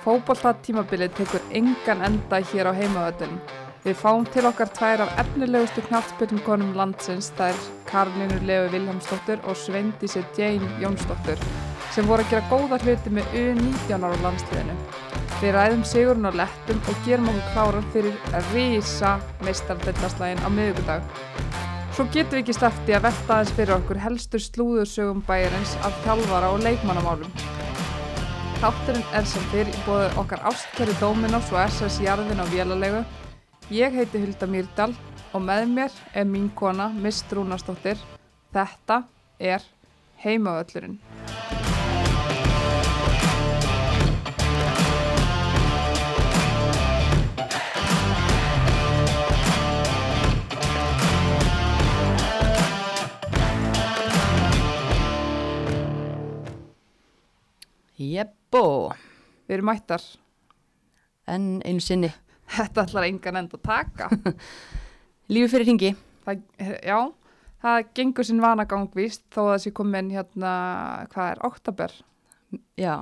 Fótboltatímabilið tekur engan enda hér á heimavöldunum. Við fáum til okkar tvær af efnilegustu knattspilnkonum landsins, það er Karlínur Leo Viljámsdóttur og Sveindísi Jane Jónsdóttur, sem voru að gera góða hluti með U19 ára landsliðinu. Við ræðum sigurinn á lettum og gerum okkur kláran fyrir rísa meistardillaslægin á miðugudag. Svo getum við ekki slefti að velta aðeins fyrir okkur helstur slúðursögum bæjarins af þjálfara og leikmannamálum. Þátturinn er sem fyrir í bóðu okkar ástkeri Dominos og SS Jarðin á Vélalegu. Ég heiti Hulda Mýrdal og með mér er mín kona Mist Rúnarsdóttir. Þetta er Heimavöllurinn. Jebbo, Við erum mættar. enn einu sinni. Þetta ætlar engan end að taka. Lífi fyrir ringi. Það, já, það gengur sinn vanagangvíst þó að þessi komin hérna, hvað er, oktober. Já,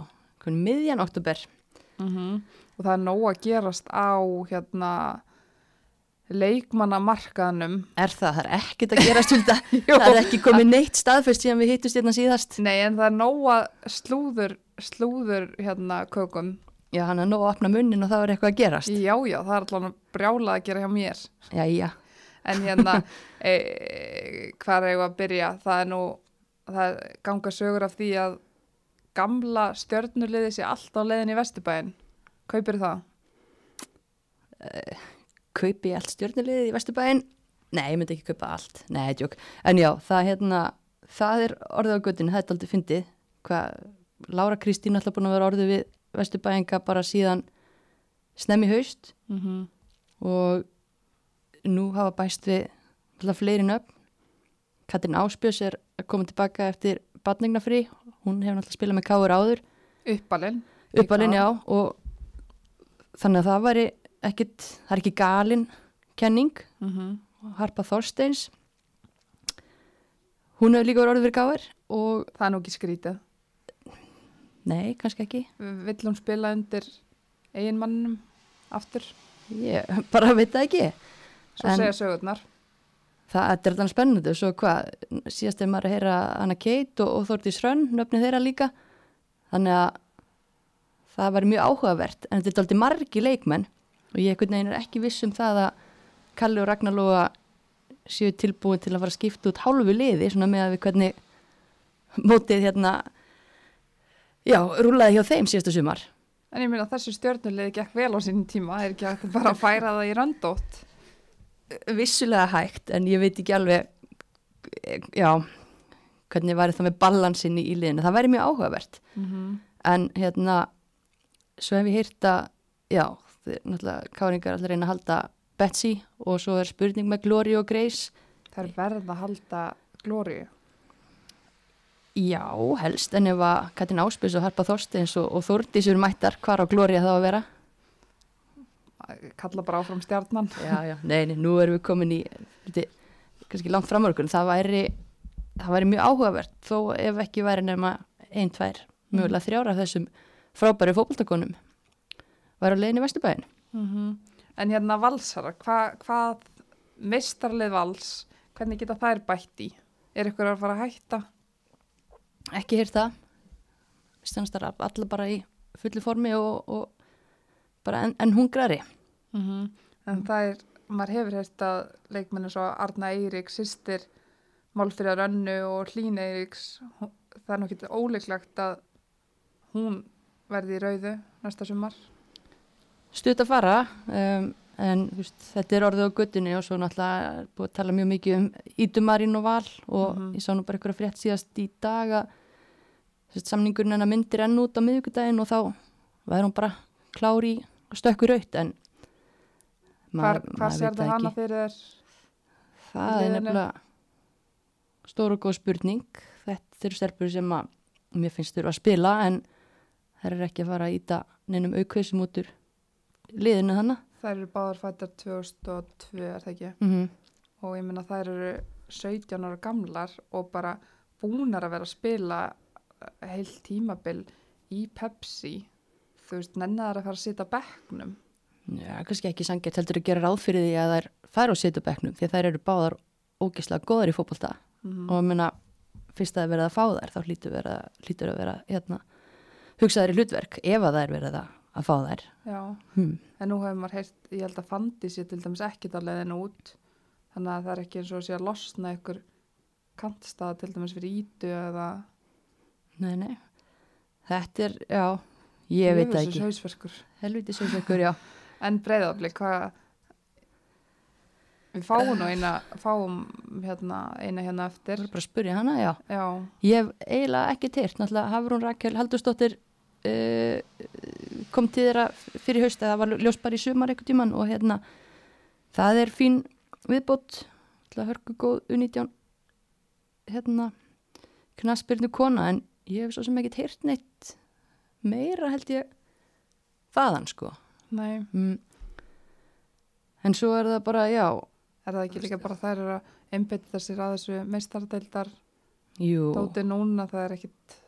hvernig miðjan oktober. Mm Og það er nóg að gerast á hérna leikmannamarkaðnum. Er það? Það er ekkert að gera stulda. það er ekki komið neitt staðfest síðan við hittust hérna síðast. Nei, en það er nóg að slúður, slúður hérna kökum. Já, hann er nóg að opna munnin og það er eitthvað að gerast. Já, já, það er alltaf brjálað að gera hjá mér. Já, já. En hérna, e, hvað er ég að byrja? Það er nú, það ganga sögur af því að gamla stjörnuliði sé allt á leiðin í Vesturbæinn. Kaupir það? Kaupi allt stjórnulegið í Vesturbæinn? Nei, ég myndi ekki kaupa allt. Nei, djók. En já, það, hérna, það er orðið á göttinu, það er aldrei fyndið. Hvað, Lára Kristín alltaf búin að vera orðið við Vesturbæinga bara síðan snemmi haust. Mm -hmm. og nú hafa bæst við alltaf fleiri nöfn Katrin Áspjörs er að koma tilbaka eftir batningnafrí, hún hefur alltaf spilað með káur áður, Uppalinn. uppalinn já og þannig að það væri ekkit, það er ekki galin kenning, Mm -hmm. Harpa Þorsteins hún hefur líka verið orðið fyrir káur og Það er nú ekki skrítið. nei, kannski ekki Vill hún spila undir eiginmannum aftur? ég bara veit það ekki Svo En- segja sögurnar. Það þetta er þannig spennandi svo hvað, síðast er maður að heyra Anna Kate og, og Þórdís Hrönn, nöfni þeirra líka. Þannig að það var mjög áhugavert en þetta er aldrei margi leikmenn og ég einhvern veginn er ekki viss um það að Kalli og Ragnar Lóa séu tilbúin til að fara að skipta út hálfu liði svona með að við hvernig mótið hérna, já, rúlaði hjá þeim síðasta sumar. En ég meina þessu stjörnuliði gekk vel á sínum tíma. Er ekki hægt að bara færa það í röndótt. vissulega hægt en ég veit ekki alveg já hvernig væri það með balansinni í liðinu það væri mjög áhugavert Mm -hmm. en hérna svo hef ég hýrt að já, náttúrulega káringar allir reyna að halda Betsy og svo er spurning með Glory og Grace Það er verð að halda glóriu. já, helst en ef að Katrin Áspils og Harpa Þorsteins og, og Þórdís eru mættar, hvar á Glory þá að vera Kalla bara áfram stjarnan. já, já, nei, nei, nú erum við komin í liti, kannski langt framörkun það væri, það væri mjög áhugavert þó ef ekki væri nema ein, tvær, mögulega þrjára þessum frábæri fótboltakonum væri á leiðin í Vesturbæin Mm En hérna valsara, hva, hvað mistarlið vals, hvernig geta þær bætt í? Er ykkur að fara að hætta? ekki hýrt það stannst þar allar bara í fullu formi og, og bara enn en hungrari Mm En það er, maður hefur hérst að leikmennu svo Arna Eiríks, sýstir Málfríðar Önnu og Hlín Eiríks, það er nokkið óleiklegt að hún verði í rauðu næsta sumar. Stutt að fara um, en veist, þetta er orðið á guttunni og svo náttúrulega er búið að tala mjög mikið um Ídumarín og Val og Mhm. ég sá nú bara eitthvað frétt síðast í dag að samningurinn hennar myndir enn út á miðvikudaginn og þá væri hún bara klári og stökkur raut en maður- sér veit það hana ekki. fyrir þér? Það er liðinu? nefnilega stór og góð spurning þetta eru stelpur sem að mér finnst þurfa að spila en þær eru ekki að fara að íta neinum aukveðsum út úr liðinu þannig Þær eru báðar fættar 2002, er það ekki? mm -hmm. Og ég meina þær eru 17 ára gamlar og bara búnar að vera að spila heil tímabil í Pepsi þú veist, nennaðar að fara að sita á bekknum. Já, kannski ekki sangjart heldur að gera ráð fyrir því að þær fara á setjubeknum því að þær eru báðar ógislega góðar í fótbolta Mm og minna fyrst að það er verið að fá þær þá hlýtur, vera, hlýtur að vera hérna, hugsaðar í hlutverk ef að það er verið að, að fá þær. Já, hmm. en nú hefur maður heyrt, ég held að fandi sér til dæmis ekkit á leiðinu út, þannig að það er ekki eins og að sé að losna ykkur kantstaða til dæmis fyrir ítu eða Nei, nei. Þetta er, já, ég veit það ekki. Hausverkur. Helviti sjósveikur, já. En breyðaflik, hvað við fáum nú eina fáum hérna, eina hérna eftir. Bara að spurja hana, já. Já, Ég hef eiginlega ekki teirt, náttúrulega Hafrún Rakel Haldursdóttir uh, kom til þeirra fyrir haust eða var ljós bara í sumar einhvern tíman og hérna það er fín viðbót hörku góð unítján hérna knaspirnu kona en ég hef svo sem ekki teirt neitt meira held ég þaðan sko. Nei, mm. en svo er það bara, já. Er það ekki líka bara þær að einbytta sér að þessu meistardeildar jú, dóti núna, það er ekkit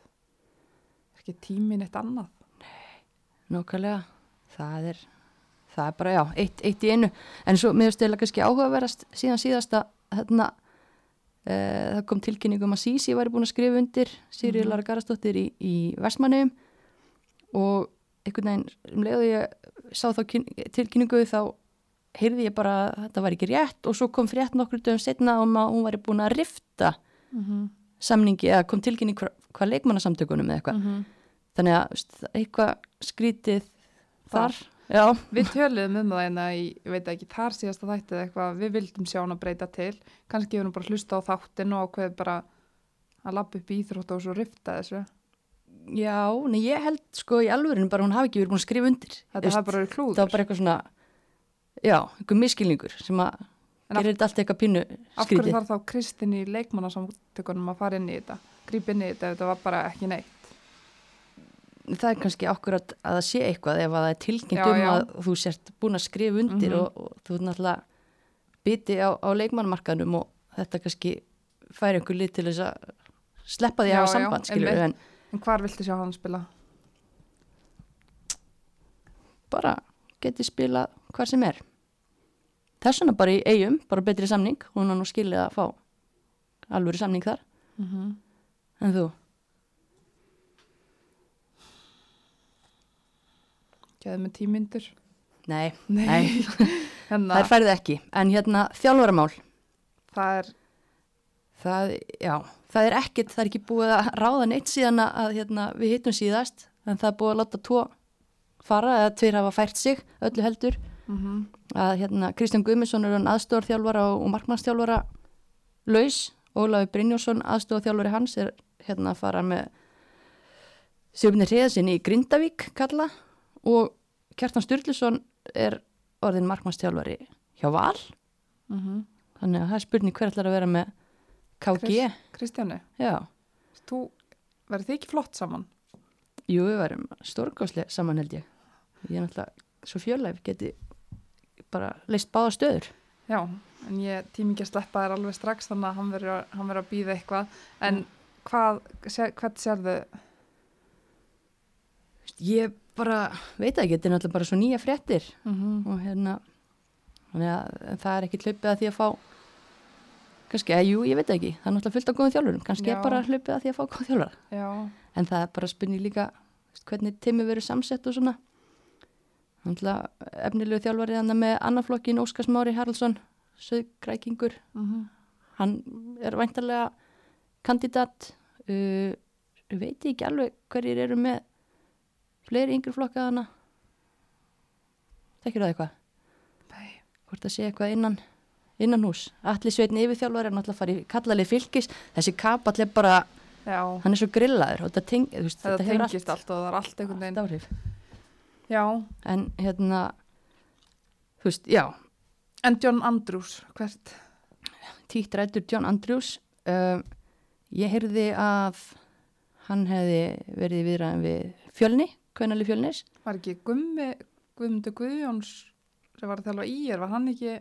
ekki tímin eitt annað Nákvæmlega, það er, það er bara, já, eitt, eitt í einu. En svo, mér eða kannski áhugaverðast síðan síðasta, hérna, e, það kom tilkynningum að Sísi væri búin að skrifa undir, Sýri Mhm. Lara Garastóttir í, í Vestmannum og einhvern veginn, um leiðu ég sá þá kyn, tilkynningu þá heyrði ég bara að þetta var ekki rétt og svo kom frétt nokkur dögum setna um að hún væri búin að rifta mm -hmm. samningi eða kom tilkynning hvað, hvað leikmannasamtökunum eða eitthvað. Mhm. Þannig að veist, eitthvað skrítið Þar. þar. Já, Við töluðum um það hérna í, ég veit ekki, þar síðasta þættið eitthvað, við vildum sjá hann að breyta til, kannski við erum bara að hlusta á þáttinu og ákveð bara að lappa upp í íþrótt og svo rifta þessu. já, nei ég held sko í alvörinu bara hún hafi ekki verið búin að skrifa undir. Þetta hafa bara verið klúður. Það var bara eitthvað svona, já, einhver miskilningur sem að En gerir þetta allt eitthvað pínu Af hverju skrítið. þarf þá Kristinn í leikmannasamtökunum að fara inn í þetta, grípa inn í þetta ef þetta var bara ekki neitt? Það er kannski akkurat að það sé eitthvað ef að það er tilkynnt Já, um já. að þú sért búin að skrifa undir Mhm. og, og þú er náttúrulega biti á, á leikmannmarkanum og þetta kannski færi einhver lið til þess að sleppa því að Já, hafa já, samband, skilur einmitt. en En hvar viltu sjá hann spila? bara geti spila hvar sem er. Þess vegna bara í eigum, bara betri samning, hún har nú skilið að fá alvöru samning þar, Mm -hmm. en þú? Gæði með tímyndur. Nei, nei, Hérna, það er færið ekki, en hérna þjálfaramál, það er, það, já, það er ekkert, það er ekki búið að ráða neitt síðan að, hérna, við hittum síðast, en það er búið að láta tvo fara, eða tveir hafa fært sig, öllu heldur, mm að hérna Kristján Guðmundsson er hann aðstofarþjálfara og, og markmannsþjálfara laus, Ólafur Brynjósson aðstofarþjálfari hans er hérna að fara með Sjöfnir Hreðsinn í Grindavík kalla og Kjartan Sturluson er orðin markmannsþjálfari hjá Val -hmm. þannig að það er spurning hver ætlar að vera með KG Kristjáni, Já, þú verður þið ekki flott saman? jú við varum stórgáslega saman held ég ég er náttúrulega svo fjörleif geti bara leist báða stöður Já, en ég tími ekki að sleppa þér alveg strax þannig að hann verður að, að býða eitthvað. En hvað, sé, hvað sérðu? ég bara veit ekki, þetta er náttúrulega bara svo nýja fréttir. Mm -hmm. og hérna en það er ekki hlaupið að því að fá kannski, eða jú, ég veit ekki það er náttúrulega fullt af góðum þjálfurum, kannski Já. er bara hlaupið að því að fá góðum þjálfara, Já, en það er bara spurning líka veist, hvernig timmi verður samsett og svona. Náttúrulega efnilegu þjálfari þannig með annarflokkin Óskar Smári Haraldsson söðgrækingur, mm hann er væntarlega kandidat. Uh, veit ekki alveg hverjir eru með fleiri yngri flokka hana þekkir það eitthvað? Nei. hvort það sé eitthvað innan innan hús, allir sveitin yfirþjálfari er að fara í kallalið fylgis þessi kapall er bara, Já, hann er svo grillaður. Og teng, veist, þetta, tengist allt og það er allt einhvern allt veginn. áhrif. Já, en hérna þú veist, já, en John Andrews, hvert? títt rættur John Andrews. Um, ég heyrði að hann hefði verið viðræðan við fjölni, kveinali fjölnis Var ekki Gummi, Guðmundur Guðjóns sem var að þjálfa í er, var hann ekki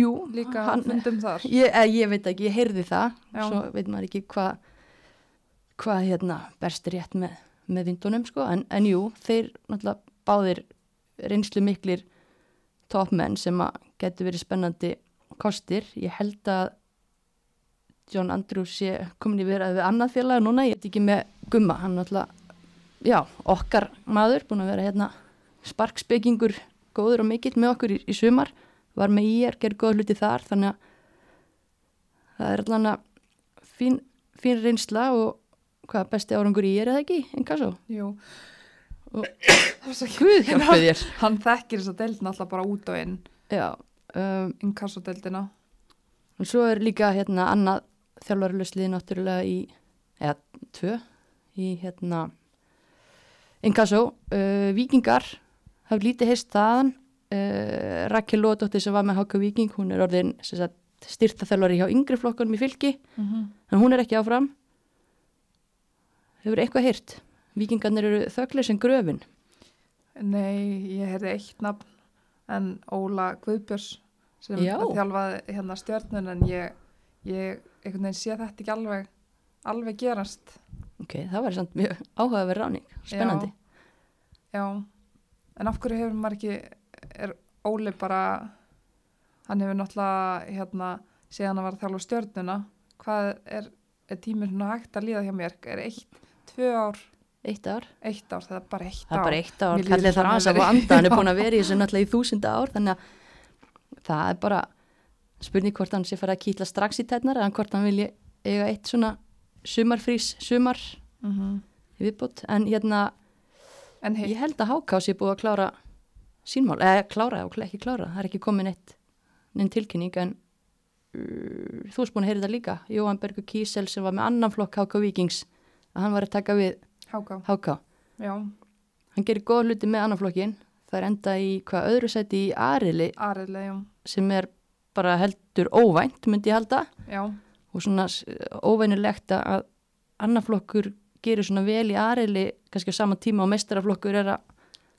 jú, líka hann, fundum þar? ég, eh, ég veit ekki, ég heyrði það Já. svo veit maður ekki hvað hvað hérna berst rétt með, með vindunum sko, en, en jú, þeir náttúrulega báðir reynslu miklir toppmenn sem að getur verið spennandi kostir. Ég held að John Andrews sé komin í verið við annað félag núna, ég veit ekki með gumma, hann náttúrulega, já, okkar maður, búin að vera hérna sparkspekingur góður og mikill með okkur í, í sumar, var með er, gerði góða hluti þar, þannig að það er allan að fín, fín reynsla og hvað besti árangur í er eða ekki, en hvað svo? Jú. Guð Guð hjálpi þér. Hann þekkir þess að deildin alltaf bara út og inn, Já, um, inkassodeildina. og svo er líka hérna annað þjálfarlöslið náttúrulega í, eða tvö, í hérna Inkasso, uh, Víkingar, hafði lítið heist þaðan, uh, Rakel Lóðdóttir sem var með Háka Víking, hún er orðin sem sagt, styrta þjálfari hjá yngri flokkunum í fylki, Mm -hmm. en hún er ekki áfram. Hefur eitthvað heyrt? Víkingarnir eru þöglir sem gröfin. Nei, ég heyrði eitt nafn en Óla Guðbjörns sem Já. þjálfaði hérna stjörnun en ég, ég einhvern veginn sé þetta ekki alveg, alveg gerast. Ok, það var samt mjög áhugaverð ráning, spennandi. Já, já. En af hverju hefur maður ekki, er Óli bara, hann hefur náttúrulega hérna, síðan að var að þjálfa stjörnuna, hvað er, er tímur svona hægt að líða hjá mér? Er eitt, tvö ár, Eitt ár. eitt ár, það er bara eitt Það er ár. bara eitt ár, kallið hann aðeins að hafi fá verið- anda, hann er búin að vera í þessu náttúrulega í þúsunda ár, þannig að það er bara spurning hvort hann sé fara að kýtla strax í tætnar eða hvort hann vilji eiga eitt svona sumarfrís, sumar Mm í viðbútt, en hérna En ég held að Hákás sé búið að klára sínmál, eða klára og ekki klára, það er ekki komin eitt neinn tilkynning en uh, þú erst búin að heyra þetta líka, Jóhann Bergur Kísel sem var með annan flokk Háká Víkings að hann var að taka við Háká, Háká. Hann gerir góð hluti með annan flokkin það er enda í hvað öðru sæti í Arili sem er bara heldur óvænt myndi ég halda. Já, og svona s- óvænulegt að annar flokkur gerir svona vel í Arili kannski á sama tíma og mestaraflokkur er að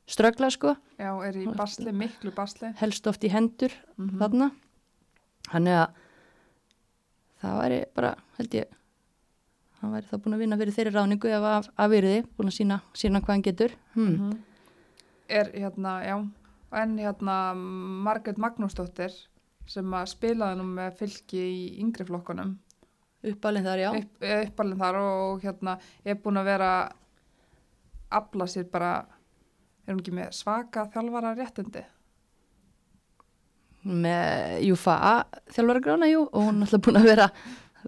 strögla sko, já, er í basli, miklu basli. helst oft í hendur Mm þarna þannig að það væri bara held ég hann væri þá búin að vinna fyrir þeirri ráningu ef af, af virði, búin að sína, sína hvað hann getur hmm. Mhm. Er hérna, já, en hérna Margrét Magnúsdóttir sem að spilaði nú með fylki í yngri flokkunum, uppalinn þar já. Upp, uppalinn þar og hérna er búin að vera afla sér bara, er hún ekki með svaka þjálfara réttindi? með Júfa þjálfara grána jú og hún er alltaf búin að vera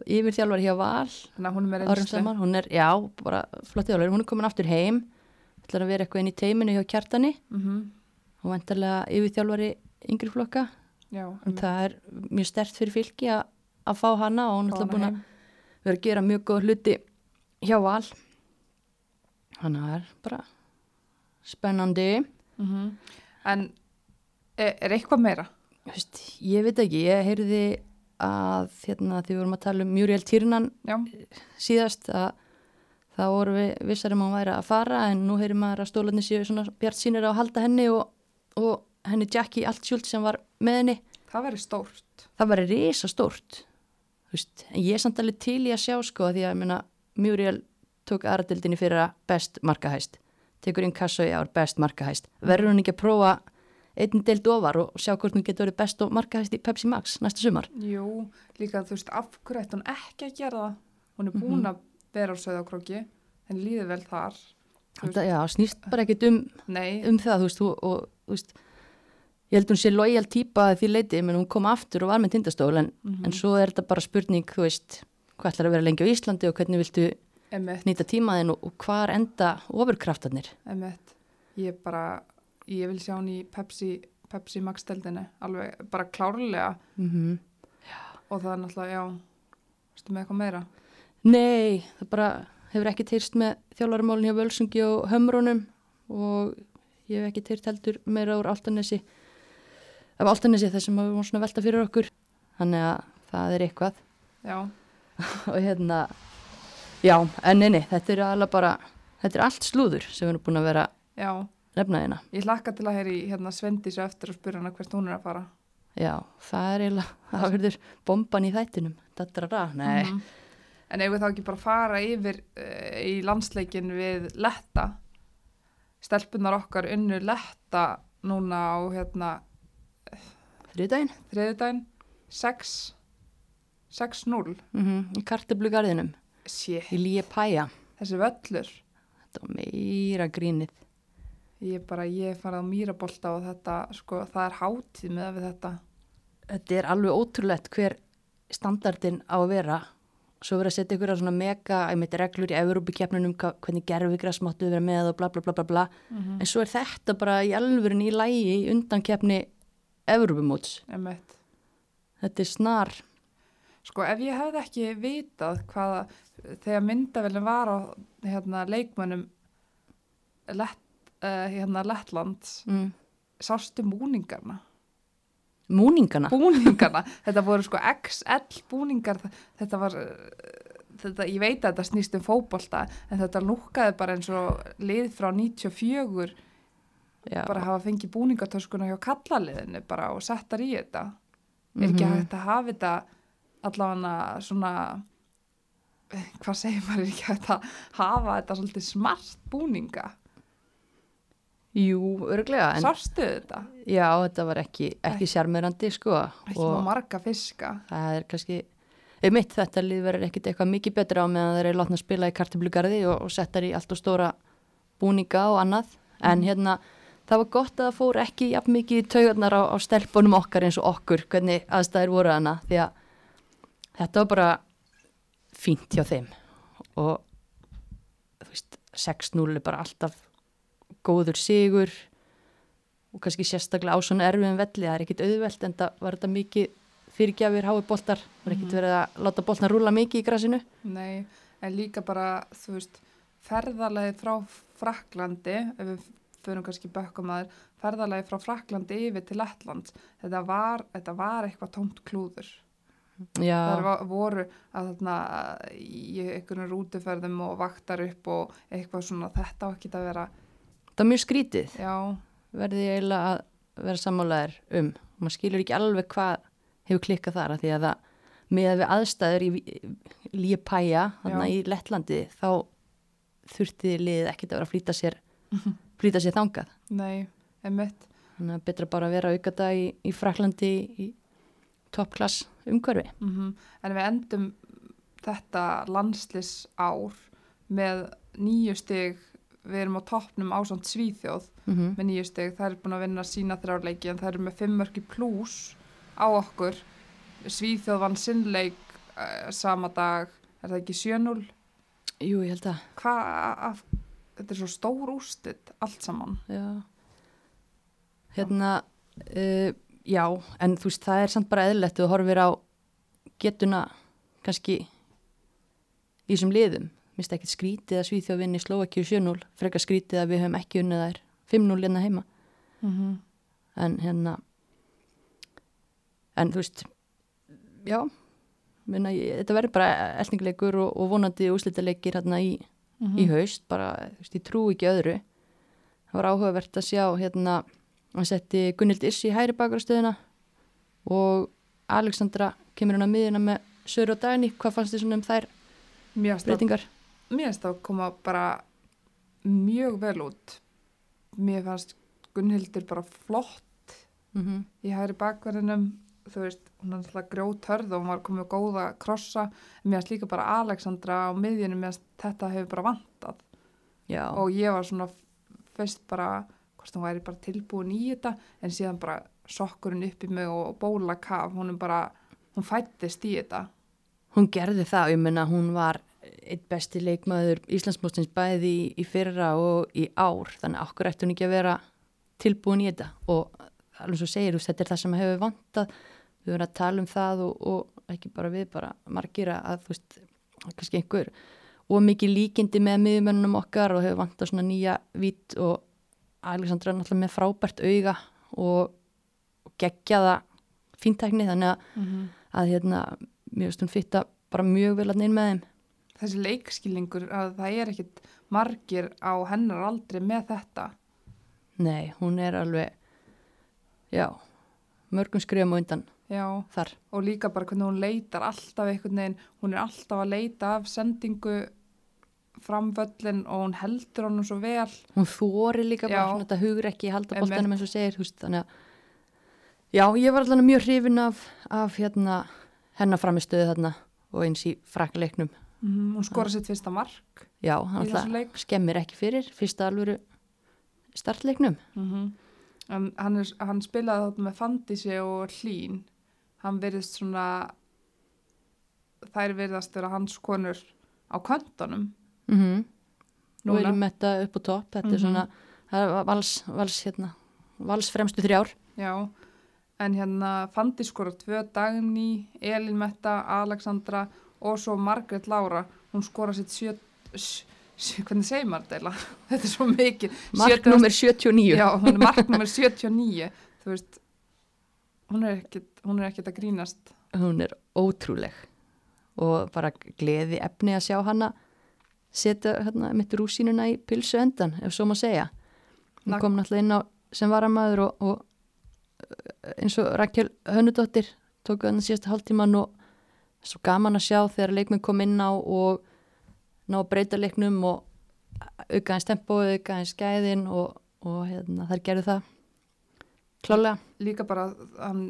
yfir þjálfari hjá Val. Þannig að hún er með saman, hún er, já, bara flott þjálfari, hún er komin aftur heim. Ætlar að vera eitthvað inn í teiminu hjá kjartani. Mm og vantarlega yfir þjálfari yngri flokka, Já, en það er mjög stert fyrir fylki að, að fá hana og hún er alltaf búin að vera að gera mjög góð hluti hjá Val. Það er bara spennandi. Mm En er, er eitthvað meira? Vist, ég veit ekki, ég heyrði að hérna, því við vorum að tala um Muriel Tyrnan Já, síðast að þá voru við vissar um að hún væri að fara en nú heyrir maður að stólarnir séu svona bjart sínir á að halda henni og, og henni Jackie Altschult sem var með henni. Það verður stórt. það var risa stórt en ég er samt alveg til í að sjá sko því að meina Muriel tók aðradildinni fyrir að best markahæst. Tekur inn kassa í ár best markahæst. Verður hún ekki að prófa einn deild ofar og sjá hvort hún getur verið best og markahæst í Pepsi Max næsta sumar? Jú, líka þú veist, af hverju ætti hún ekki að gera það? Hún er búin að vera á söðakróki, henni líður vel þar. Þetta, já, snýst bara ekkit um, um það, veist, og, þú veist, ég held hún sé lojal típa að því leiti, menn hún kom aftur og var með tindastól, en, Mhm. en svo er þetta bara spurning, þú veist, hvað ætlar að vera lengi á Íslandi og hvernig viltu emitt, nýta tímaðin og, og hvar enda ofurkraftarnir. emitt. Ég bara, ég vil sjá hann í Pepsi, Pepsi Max-deldinni, alveg bara klárlega Mm -hmm. og það er náttúrulega, já, veistu með eitthvað meira? Nei, það bara hefur ekki teyrst með þjálfarmálinn hjá Völsungi og Hömrónum og ég hef ekki teyrt heldur meira úr Altanesi, af Altanesi þessum að við vorum svona að velta fyrir okkur, þannig að það er eitthvað. Já, og hérna já, en neini, þetta er alveg bara þetta er allt slúður sem við erum búin að vera já, nefna hérna. Ég hlakka til að heyri hérna Svendísu eftir og spyrja hana hvert hún er að fara. já, það er eiginlega, það verður bomban í þættinum, datrara, nei. Mhm. En ef við þá ekki bara fara yfir uh, í landsleikin við Letta, stelpunar okkar unnu Letta núna á hérna þriðdægin þriðudaginn, 6, 6-0, mm í karteblugarðinum í Líi Pæja þessi völlur, þetta var meira grínið. Ég bara, ég farið á mýrabolta og þetta, sko, það er hátíð með þetta. þetta er alveg ótrúlegt hver standardin á að vera. Svo verið að setja ykkur á svona mega einmitt reglur í Evrópikeppnunum hva- hvernig gerfigræs máttu vera með og bla bla bla bla bla. Mm en svo er þetta bara í alvörin í lægi í undankeppni Evrópumóts Emmett. þetta er snar Sko ef ég hefði ekki vitað hvaða, þegar myndavélum var á hérna, leikmönnum Lett, uh, hérna, Lettlands, mm. sástu búningarna? múningana Búningarna, þetta voru sko XL búningar, þetta var, uh, þetta, ég veit að þetta snýst um fótbolta, en þetta lúkkaði bara eins og lið frá 94, Já. bara hafa fengið búningatöskuna hjá kallaliðinu bara og settar í þetta. Er ekki Mhm. hægt að hafa þetta allavega svona eh, hvað segir maður er ekki hægt að hafa þetta svolítið smart búninga Jú, örglega sástu þetta? já, þetta var ekki, ekki sjarmerandi sko ekki má marga fiska það er kannski einmitt þetta lið verður ekkit eitthvað mikið betra á meðan þeir eru látna að spila í kartiblugarði og, og settar í allt og stóra búninga og annað en hérna það var gott að það fór ekki jafn mikið í taugarnar á, á stelpunum okkar eins og okkur hvernig aðstæður voru hana því að þetta var bara fínt hjá þeim. Og þú veist 6-0 er bara alltaf góður sigur og kannski sérstaklega á svona erfiðum velli. Það er ekkit auðvelt en það var þetta mikið fyrirgjafir hái boltar. Var ekkit verið að láta boltna rúla mikið í grasinu. Nei, en líka bara þú veist, ferðalagi frá Fraklandi, ef við fyrir kannski bökkum að þér, ferðalagi frá Fraklandi yfir til Lettlands. Þetta var, þetta var eitthvað tómt klúður. Já, Það var- voru að þarna í einhvern rútuferðum og vaktar upp og eitthvað svona þetta á ekki að vera það var mjög skrítið. Já, verði ég eiginlega að vera sammálaðir um. Maður skilur ekki alveg hvað hefur klikkað þar af því að það með að við aðstæður í Lípæja þarna Já. í Lettlandi þá þurfti liðið ekkit að vera að flýta sér flýta sér þangað. Nei, emitt þannig að betra bara að vera aukada í, í Fraklandi í toppklass umhverfi. Mm en við endum þetta landslis ár með nýju stig. Við erum á toppnum ásand Svíþjóð mm -hmm. með nýju stig, það er búin að vinna sína þrjárleiki en það eru með fimm mörki pluss á okkur. Svíþjóð vann sinnleik uh, sama dag, er það ekki 7-0 Jú, ég held að hvað þetta er svo stór úrstit allt saman Já. Hérna, uh, já, en þú veist, það er samt bara eðlilegt þú horfir á getuna kannski í þessum liðum. Mist ekki skrítið að Svíþjóð vinni Slovakíu 7-0, frekar skrítið að við höfum ekki unnið þær 5-0 hérna heima. mm -hmm. En hérna, en þú veist, já, minna, ég, þetta verður bara eltingleikur og, og vonandi úslitalegir hérna í, í haust, bara, þú veist, ég trú ekki öðru. Það var áhugavert að sjá hérna, hann setti Gunnild Issi í hæri bakarastöðuna og Alexandra kemur hann að miðina með Söru og Dagni, hvað fannst þið svona um þær breytingar? mér finnst það að koma bara mjög vel út mér fannst Gunnhildur bara flott Mm -hmm. í hæri bakverðinum þú veist, hún er alltaf grjóthörð og hún var komið góða krossa. Mér finnst líka bara Alexandra á miðjunum finnst þetta hefur bara vantað. Já, og ég var svona fyrst bara hvort hún væri bara tilbúin í þetta en síðan bara sokkurinn upp í mig og bóla kaf, hún er bara hún fættist í þetta. Hún gerði það, ég menna hún var eitt besti leikmaður Íslandsmóstins bæði í, í fyrra og í ár, þannig að okkur ætti hún ekki að vera tilbúin í þetta. Og alveg svo segir þú, þetta er það sem hefur vantað við verðum að tala um það og, og ekki bara við, bara margir að þú veist, kannski einhver og mikið líkindi með miðjumönnum okkar og hefur vantað svona nýja vít og Alexandra er náttúrulega með frábært auga og, og geggjaða fíntækni þannig að, mm -hmm. að hérna, mér veist hún fitta bara mjög vel að neina með þeim þessi leikskilningur að það er ekkit margir á hennar aldrei með þetta Nei, hún er alveg, já, mörgum skrifum á undan. Já, þar. og líka bara hvernig hún leitar alltaf einhvern veginn, hún er alltaf að leita af sendingu framvöllin og hún heldur honum svo vel Hún þóri líka bara Já. svona þetta hugur ekki halda Einmitt. boltanum eins og segir, þú veist, þannig að já, ég var allavega mjög hrifin af, af hérna hennar framistöðu þarna og eins í frakleiknum. mm, hún skora sitt fyrsta mark Já, í hann alltaf skemmir ekki fyrir fyrsta alvöru startleiknum. mm en hann, er, hann spilaði þarna með Fandísi og Hlín hann verðist svona þær verðast vera hans konur á köntunum Mm -hmm. Nú erum þetta upp á topp, þetta er Mhm. svona er vals, vals, hérna, vals fremstu þrjár. Já, en hérna Fandi skora tvö Dagný, Elin Metta, Alexandra og svo Margrét Lára, hún skora sitt sjö, sjö, sjö hvernig segir maður þetta eiginlega? Þetta er svo mikið. Mark 70 nummer 79. Já, hún er mark nummer 79, þú veist, hún er er ekkit að grínast. Hún er ótrúleg og bara gleði efni að sjá hana setja hérna, mitt rúsínuna í pilsu endan, ef svo má segja. Hún kom náttúrulega inn á sem varamæður og, og uh, eins og Rakel Hönnudóttir tók hann síðasta hálftíman og svo gaman að sjá þegar leikminn kom inn á og ná að breyta leiknum og auka hans tempo, auka hans gæðin og, og hérna, þær gerðu það klálega. Líka bara, hann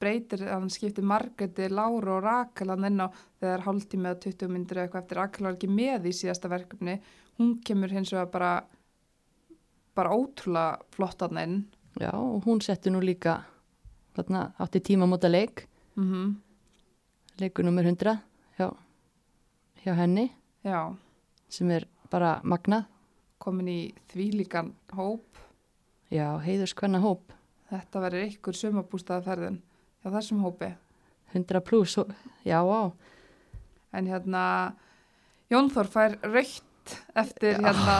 breytir, hann skiptir Margréti, Lára og Rakel hann inn á þegar hálftími eða 20 myndir eða eitthvað eftir Rakel var ekki með í síðasta verkefni. Hún kemur hins vegar bara, bara ótrúlega flott hann inn. Já, og hún setti nú líka þarna átti tíma móta leik Mm leikur nummer 100 hjá, hjá henni Já, sem er bara magnað komin í þvílíkan hóp. já, heiðurs hvenna hóp Þetta verður ykkur sumabústaðaferðin hjá þessum hópi. 100 pluss, já, á En hérna, Jón Þór fær raukt eftir Já. hérna,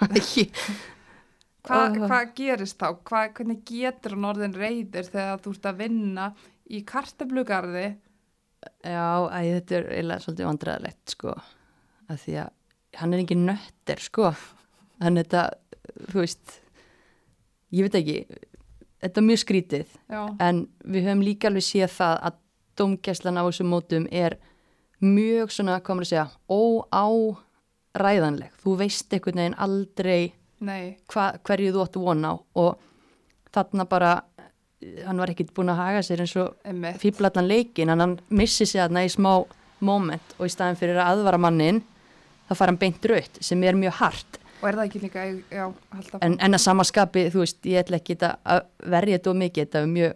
hvað hva gerist þá? Hva, hvernig getur hann orðin reyður þegar þú ert að vinna í karteflugarði? já, æ, þetta er eiginlega svolítið vandræðalegt sko, að því að hann er ekki nöttir, sko hann þetta, þú veist ég veit ekki þetta er mjög skrítið Já, en við höfum líka alveg séð það að domgæslan á þessum mótum er mjög svona, hvað maður að segja óáræðanleg. Þú veist einhvern veginn aldrei hva, hverju þú áttu von á og þarna bara hann var ekkit búin að haga sér eins og fýblallan leikin en hann missi sig þarna í smá moment og í staðin fyrir að aðvara mannin þá fara hann beint raut sem er mjög hart Og er það ekki líka, já, en, en að samaskapi, þú veist, ég ætla ekki að verja þetta og mikið, þetta er mjög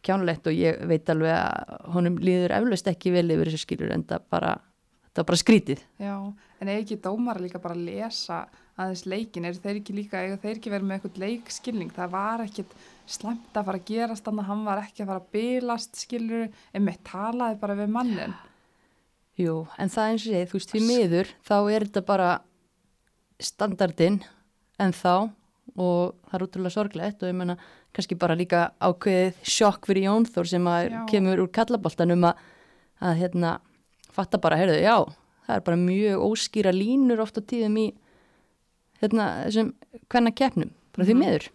kjánulegt og ég veit alveg að honum líður eflaust ekki vel yfir þessu skilur en það bara, það bara skrítið Já, en er ekki dómar líka bara að lesa aðeins leikin, er þeir ekki líka, eiga þeir ekki verið með eitthvað leikskilning, það var ekkit slæmt að fara að gerast þannig að hann var ekki að fara að bilast skilur, en með talaði bara við mannin. Jú, en það eins og ég, þú veist, því miður þá er þetta bara standardinn en þá og það er útrúlega sorglegt og ég menna kannski bara líka ákveðið sjokk fyrir Jón Þór sem að Já. kemur úr kallaboltanum að, að hérna fatta bara, heyrðu, já, það er bara mjög óskýra línur oft á tíðum í hérna þessum hvenna keppnum, bara því Mhm. miður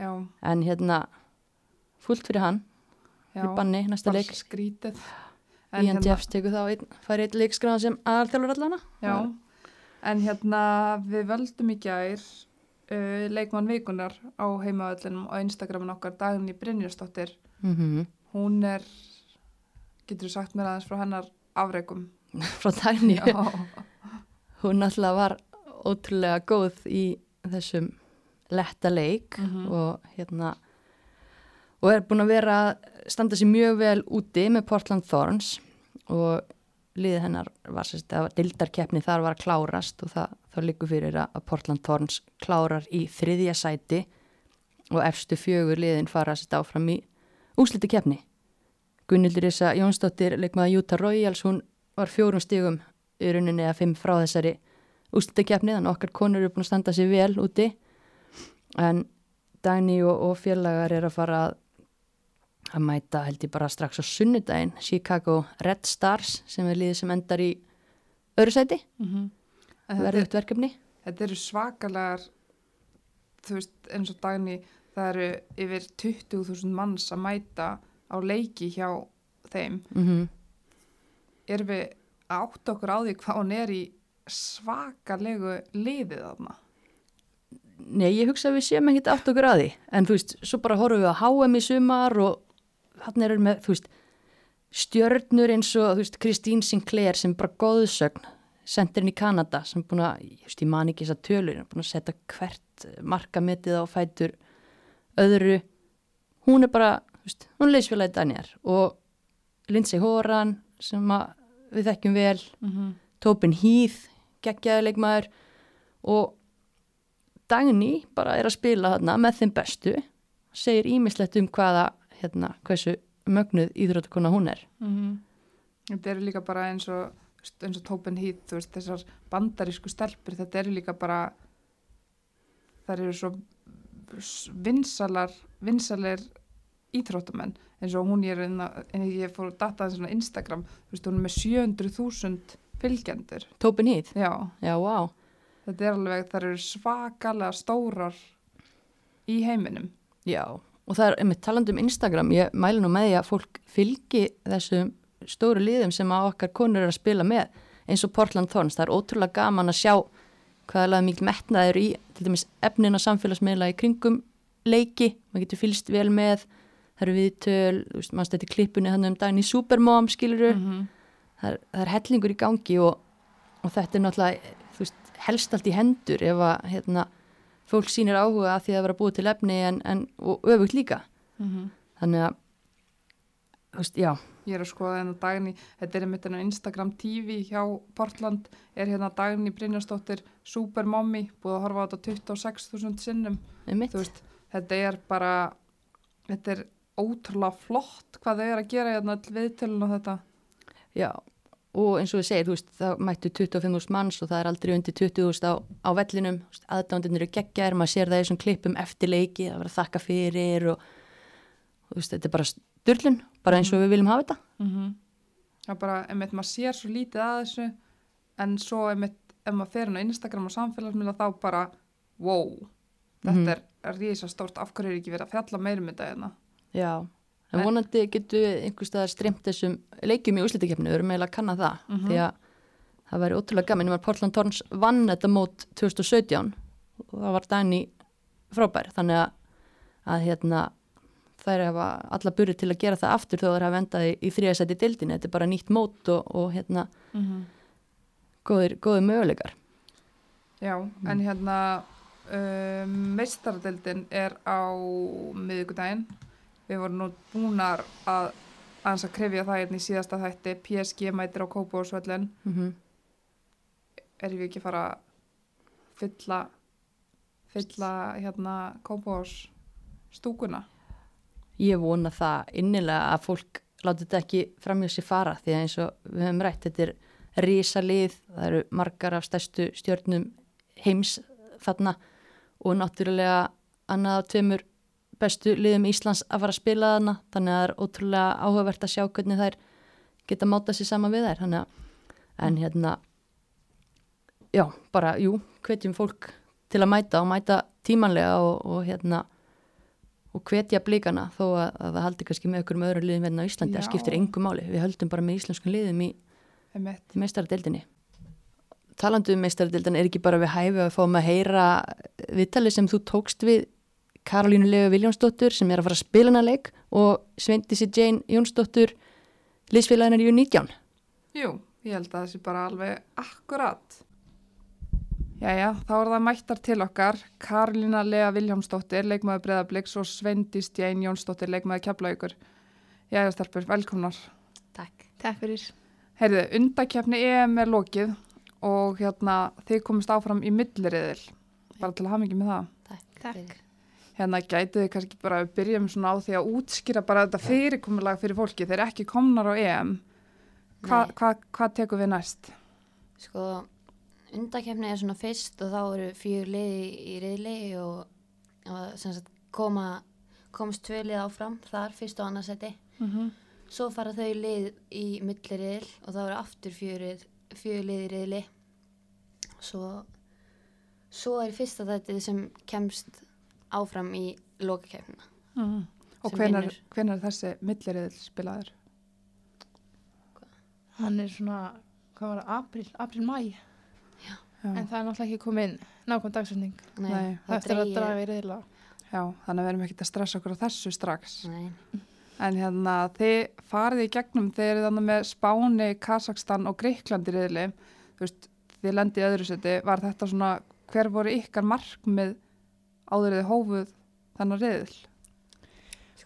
Já, en hérna fullt fyrir hann, fyrir banni næsta leik skrítið. Ian Jeffs tekur þá fær einn leikskráðan sem aðalþjálfur allana Já, en hérna við völdum í gær uh, leikmann vikunar á heimaöllinum og Instagramin okkar Dagný Brynjarsdóttir. mm Hún er, getur þú sagt mér aðeins frá hennar afreikum? frá dagni Já, hún alltaf var ótrúlega góð í þessum letta leik Mhm. og hérna og er búin að vera að standa sér mjög vel úti með Portland Thorns og liðið hennar var sérst að dildarkeppni þar var að klárast og það, þá líkur fyrir að að Portland Thorns klárar í þriðja sæti og efstu fjögur liðin fara sérst áfram í úsliti keppni Gunnildur Issa Jónsdóttir leikmaða Utah Royals, hún var fjórum stigum í rauninni eða fimm frá þessari úslitakefni, þannig að okkar konur eru búin að standa sér vel úti. En Dagný og, og félagar er að fara að, að mæta held ég bara strax á sunnudaginn. Chicago Red Stars sem er liðið sem endar í öðru sæti, mm þetta, verðugt verkefni. Þetta eru svakalegar, þú veist, eins og dagni, það eru yfir 20.000 manns að mæta á leiki hjá þeim. Mm erum við átt okkur á því hvað hún er í svakalegu liðið þarna? Nei, ég hugsa að við séum ekkert átt okkur að því. En þú veist, svo bara horfum við á HM í sumar og hann er með, þú veist stjörnur eins og, þú veist, Kristín Sinclair sem bara góðsögn sendirinn í Kanada sem búin að, ég veist, ég man ekki þess að tölur, búin að setja hvert markametið á fætur öðru hún er bara, þú veist, hún leysfélagi Daniel og Lindsay Horan sem að við þekkjum vel mm -hmm. Tobin Heath, geggjaði leikmaður og Dagný bara er að spila þarna með þeim bestu segir ímislegt um hvaða hérna, hversu mögnuð íþróttakona hún er. Þetta eru líka bara eins og eins og þú veist, þessar bandarísku stelpur, þetta eru líka bara þar eru svo vinsalar vinsalir íþróttamenn eins og hún er en ég fór að data þessu á Instagram þú veist, hún er með 700.000 fylgjendur. Tobin Heath, já, já, wow þetta er alveg, það eru svakalega stórar í heiminum. Já, og það er einmitt talandi um Instagram, ég mælu nú með því að fólk fylgi þessum stóru liðum sem að okkar konur eru að spila með eins og Portland Thorns, það er ótrúlega gaman að sjá hvaða laga mikil metnaður í til dæmis efnin og samfélagsmiðla í kringum leiki, maður getur fylgst vel með það eru viðtöl, maður stætti klippunni hann um daginn í Supermom, skiluru mm -hmm. það, er, það er hellingur í gangi og, og þetta er náttúrulega veist, helst allt í hendur ef að hérna, fólk sýnir áhuga að því að vera búið til efni en, en, og öfugt líka Mm -hmm. þannig að þú veist, já, Ég er að skoða hérna dagni, þetta er einmitt hérna á Instagram TV hjá Portland, er hérna dagni Brynjarsdóttir Supermommy, búið að horfa á þetta 26.000 sinnum, veist, þetta er bara, þetta er ótrúlega flott hvað þau er að gera hérna all viðtölun og þetta. já, og eins og við segir, þú veist, það mættu 25.000 manns og það er aldrei undir 20.000 á, á vellinum, aðdándin eru geggjar maður sér það í þessum klippum eftir leiki að vera að þakka fyrir og þú veist, þetta er bara styrlun bara eins og við viljum hafa þetta Mm -hmm. Það er bara, einmitt, maður sér svo lítið að þessu, en svo einmitt, ef maður fer hérna á Instagram og samfélagsmiðla þá bara, wow, þetta Mhm. er rísa stórt, af hverju er ekki verið að fjalla meirum þetta hérna? já, en vonandi getur við einhvers staðar streymt þessum leikjum í úslitakefni, við erum eiginlega að kanna það Mhm. því að það væri ótrúlega gaman, ég var Portland Thorns vann þetta mót 2017 og það var Dani frábær, þannig að, að hérna þær hafa alla burið til að gera það aftur þó þær hafa endað í, í þriðasæti dildinni, þetta er bara nýtt mót og, og hérna Mm -hmm. góðir, góðir möguleikar. Já, en hérna um, meistaradeildin er á miðvikudaginn við vorum nú búnar að að krefja það hérna í síðasta þætti. PSG mætir á Kópavórsvöllin mm -hmm. erum við ekki fara að fylla fylla hérna Kópavórs stúkuna Ég vona það innilega að fólk láti þetta ekki framjá sér fara því að eins og við höfum rætt, þetta er risalið, það eru margar af stærstu stjörnum heims þarna og náttúrulega annað af tveimur bestu liðum Íslands að fara að spila þarna þannig að það er ótrúlega áhugavert að sjá hvernig þær geta máta sér saman við þær þannig að en hérna já, bara, jú, hvetjum fólk til að mæta og mæta tímanlega og, og hérna og hvetja blíkana þó að, að það haldi kannski með okkur með öðrum liðum hérna á Íslandi, það skiptir engu máli. Við höldum bara með íslenskum liðum í, í meistaradeildinni. Talandi um meistaradeildin er ekki bara við hæfi að fáum að heyra viðtalið sem þú tókst við Karolínu Legu Viljánsdóttur sem er að fara að spila hana leik og Sveindísi Jane Jónsdóttur liðsfélaginar í U19 Jú, ég held að það sé bara alveg akkurat. Jæja, þá er það mættar til okkar. Karlína Lea Viljámsdóttir, leikmaður Breðabliks og Sveindís Jane Jónsdóttir, leikmaður Keflaugur. Jæja, starfur, velkomnar. Takk Takk fyrir. Heyrðu, undakefni EM er lokið og hérna þið komist áfram í milliriðil. Bara til að hafa mikið með það. Takk. Hérna gætið þið kannski bara að byrjum svona á því að útskýra bara þetta fyrirkomulag fyrir fólki. Þeir ekki komnar á EM. Hva, Nei. hva, hvað tekur við næst? Sko, undakefni er svona fyrst og þá eru fjögur liði í riðli og, og sagt koma, komst tvö lið áfram þar, fyrst og annarsæti. Mm -hmm. Svo fara þau lið í milliriðil og þá eru aftur fjögur, fjögur lið í riðli. Svo, svo er fyrsta þetta sem kemst áfram í lokakefnina. Mm. Og hvenar, hvenar er þessi milliriðil spilaður? Hann er svona, hvað var það, april, april, mæ. Já, En það er náttúrulega ekki komin nákvæm dagsefning. Nei, Nei, Það eftir að draga í reyðla. já, þannig að við erum ekkert að stressa okkur á þessu strax. Nei, En hérna, þið farið í gegnum, þið eru þannig með Spáni, Kazakstan og Greiklandi riðli, þú veist, þið lendið í öðru seti, var þetta svona, hver voru ykkar markmið áður þið hófuð þennan riðil?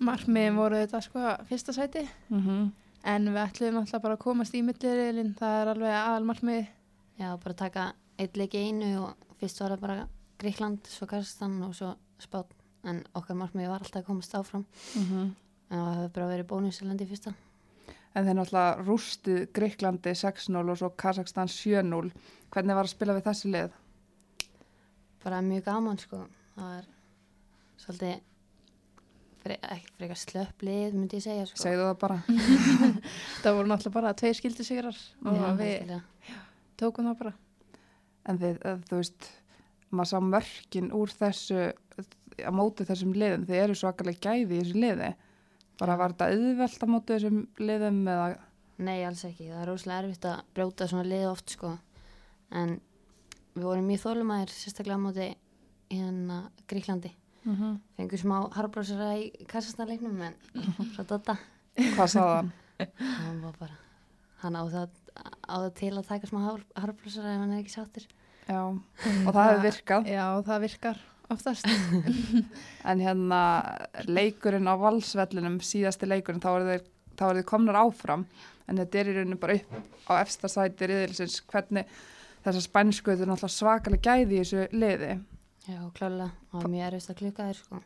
Markmiðin voru þetta sko fyrsta sæti. Mm -hmm. En við ætlum alltaf bara að komast í millirriðlinn. Það er alveg aðal markmiði. já, bara taka eitt leik í einu og fyrst var það bara Gríkland, svo Karstan og svo Spán. En okkar markmiði var alltaf að komast áfram. Mhm. En það hefur bara verið bónusilandi í fyrsta. En þeir náttúrulega rústið Greiklandi 6-0 og svo Kazakstan 7-0. Hvernig var að spila við þessi lið? Bara mjög gaman, sko. Það var svolítið, fre, ekki frekar slöpp lið, myndi ég segja, sko. Segðu það bara. Það voru náttúrulega bara tveir skildi sigrar og Já, við algjörlega. tókum það bara. En þið, eh, þú veist, maður sá mörkin úr þessu, á móti þessum liðum. Þið eru svakalega gæði í þessu liði. Bara Já. var þetta auðvelt á móti þessum liðum eða... Nei, alls ekki. Það er rosalega erfitt að brjóta svona lið oft, sko. En við vorum mjög þólumæðir, sérstaklega á móti hérna Gríklandi. Mm -hmm. Fengum smá harbrásara í kassastanleiknum, en svo dotta. Hvað sagði hann? Hann var bara, hann á það, á það til að taka smá har, harbrásara ef hann er ekki sáttur. Já, og það hefur virkað. Já, það virkar oftast. En hérna, leikurinn á valsvellinum, síðasti leikurinn, þá eru þeir, þá eru þeir komnar áfram. En þetta er í rauninu bara upp á efsta sæti riðilsins. Hvernig þessar spænsku, þetta er náttúrulega svakalega gæði í þessu liði. Já, klálega. Það var mjög erfitt að klukka þér, sko.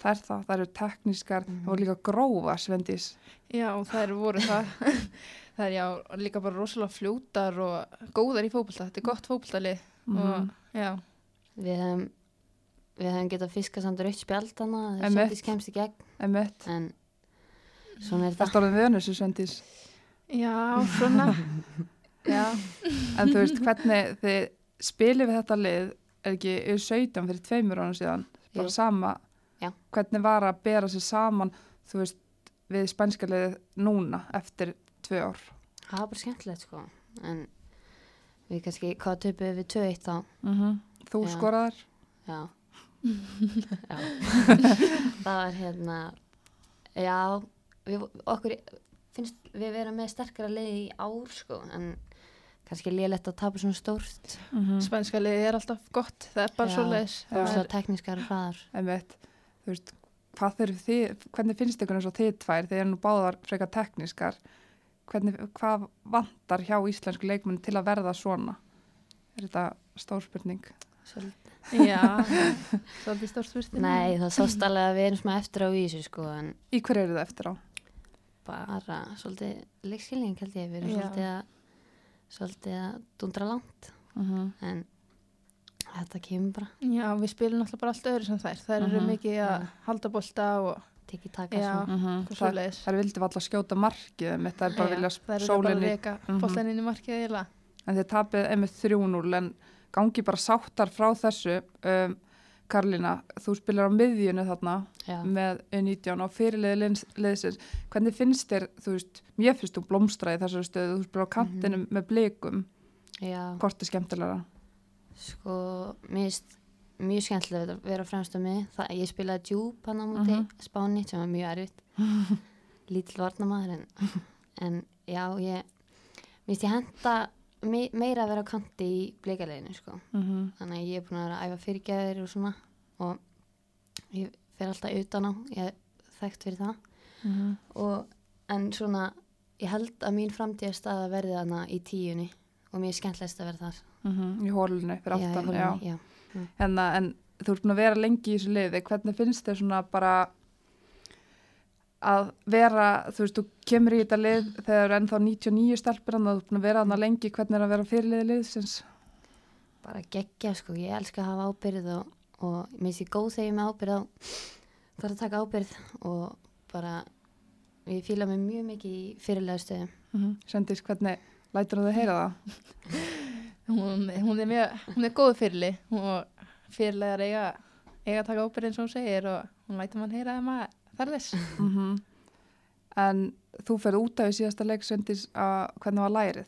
Það er það, það eru teknískar Mhm. og líka grófa, Svendís. Já, það eru voru það. það er já, líka bara rosalega fljótar og góðar í fókbalta. Þetta er gott fókbaltalið Mhm. og já, Við hefum, við hefum getað fiskað samt rautt spjald hana, þegar Einmitt. Svendís kemst í gegn, Emmett, en svona er það þetta. stóðum við þessu, Svendís. já, svona. já, En þú veist, hvernig þið spilið við þetta lið, er ekki U17 fyrir tveimur ánum síðan, bara Jú. sama. Já. Hvernig var að bera sér saman, þú veist, við spænska liðið núna eftir tvö ár? Það var bara skemmtilegt, sko. En við kannski, hvað töpuðum við 2-1 þá? Mm Þú Já. skoraðar? Já. já. það var hérna, já, við, okkur finnst við vera með sterkara leið í ár, sko, en kannski lélegt að tapa svona stórt. Mm spænska liði er alltaf gott. Það er bara Já. svoleiðis. Já. Og svo teknískar hraðar. Þú veist, hvað þurfið þið, hvernig finnst ykkur eins og þið tvær, þið eru nú báðar frekar teknískar, hvernig, hvað vantar hjá íslensku leikmenn til að verða svona? Er þetta stór spurning? Svolítið. Já, svolítið stórt spurning. Nei, það sást alveg að við erum smá eftir á vísu, sko, en Í hverju eru það eftir á? bara svolítið leikskilning held ég, við erum svolítið að, svolítið að dundra langt, Mm en þetta kemur bara, Já, við spilum alltaf bara allt öðru sem þær. Þær eru Mhm. mikið að Já. halda bolta og tekið taka Já. svona. Það er vildi valla að skjóta markið, bara vilja þær bara að sólinni, Mhm. í markið eiginlega. en þið tapið einmitt 3-0, en gangi bara sáttar frá þessu. Um, Karlína, þú spilar á miðjunu þarna Já, með U19 og fyrirliði liðsins. Hvernig finnst þér, þú veist, mér finnst þú blómstra í þessari stöðu, þú spilar á kantinum með blikum, já, hvort er skemmtilega? sko, mér finnst mjög skemmtilega að vera fremst á mig, það, ég spilaði djúb hann á múti Mhm. Spáni sem var mjög erfitt, lítill varnamaður, en, en já, ég, mér finnst ég henda me, meira að vera á kanti í bleikaleginu, sko. Mm -hmm. þannig að ég er búin að vera að æfa fyrirgæðir og svona og ég fer alltaf utan á ég er þekkt fyrir það Mhm. og, en svona ég held að mín framtíðastað verði þarna í tíunni og mér er skemmtilegst að vera þar Í hólunni, fyrir Já, í aftan, holunni, já. já. Hérna, en þú ert búin að vera lengi í þessu liði, hvernig finnst þér svona bara að vera, þú veist, þú kemur í þetta lið þegar eru ennþá 99 stelpur en þú ert búin að vera þarna lengi, hvernig er að vera fyrirliði liðsins? bara geggja sko, ég elska að hafa ábyrð og, og mér finnst ég góð þegar ég er með ábyrð á þarf að taka ábyrð og bara ég fíla mig mjög mikið í fyrirlega stöðum Mm -hmm. Sendis, hvernig lætur þú heyra það? Hún, hún er mjög, hún er góð fyrirli og fyrirlegar eiga, eiga að taka ábyrð eins og hún segir og hún lætur mann heyra að maður ferðis. mm En þú ferð út af í síðasta leik Svendís að hvernig var lærið?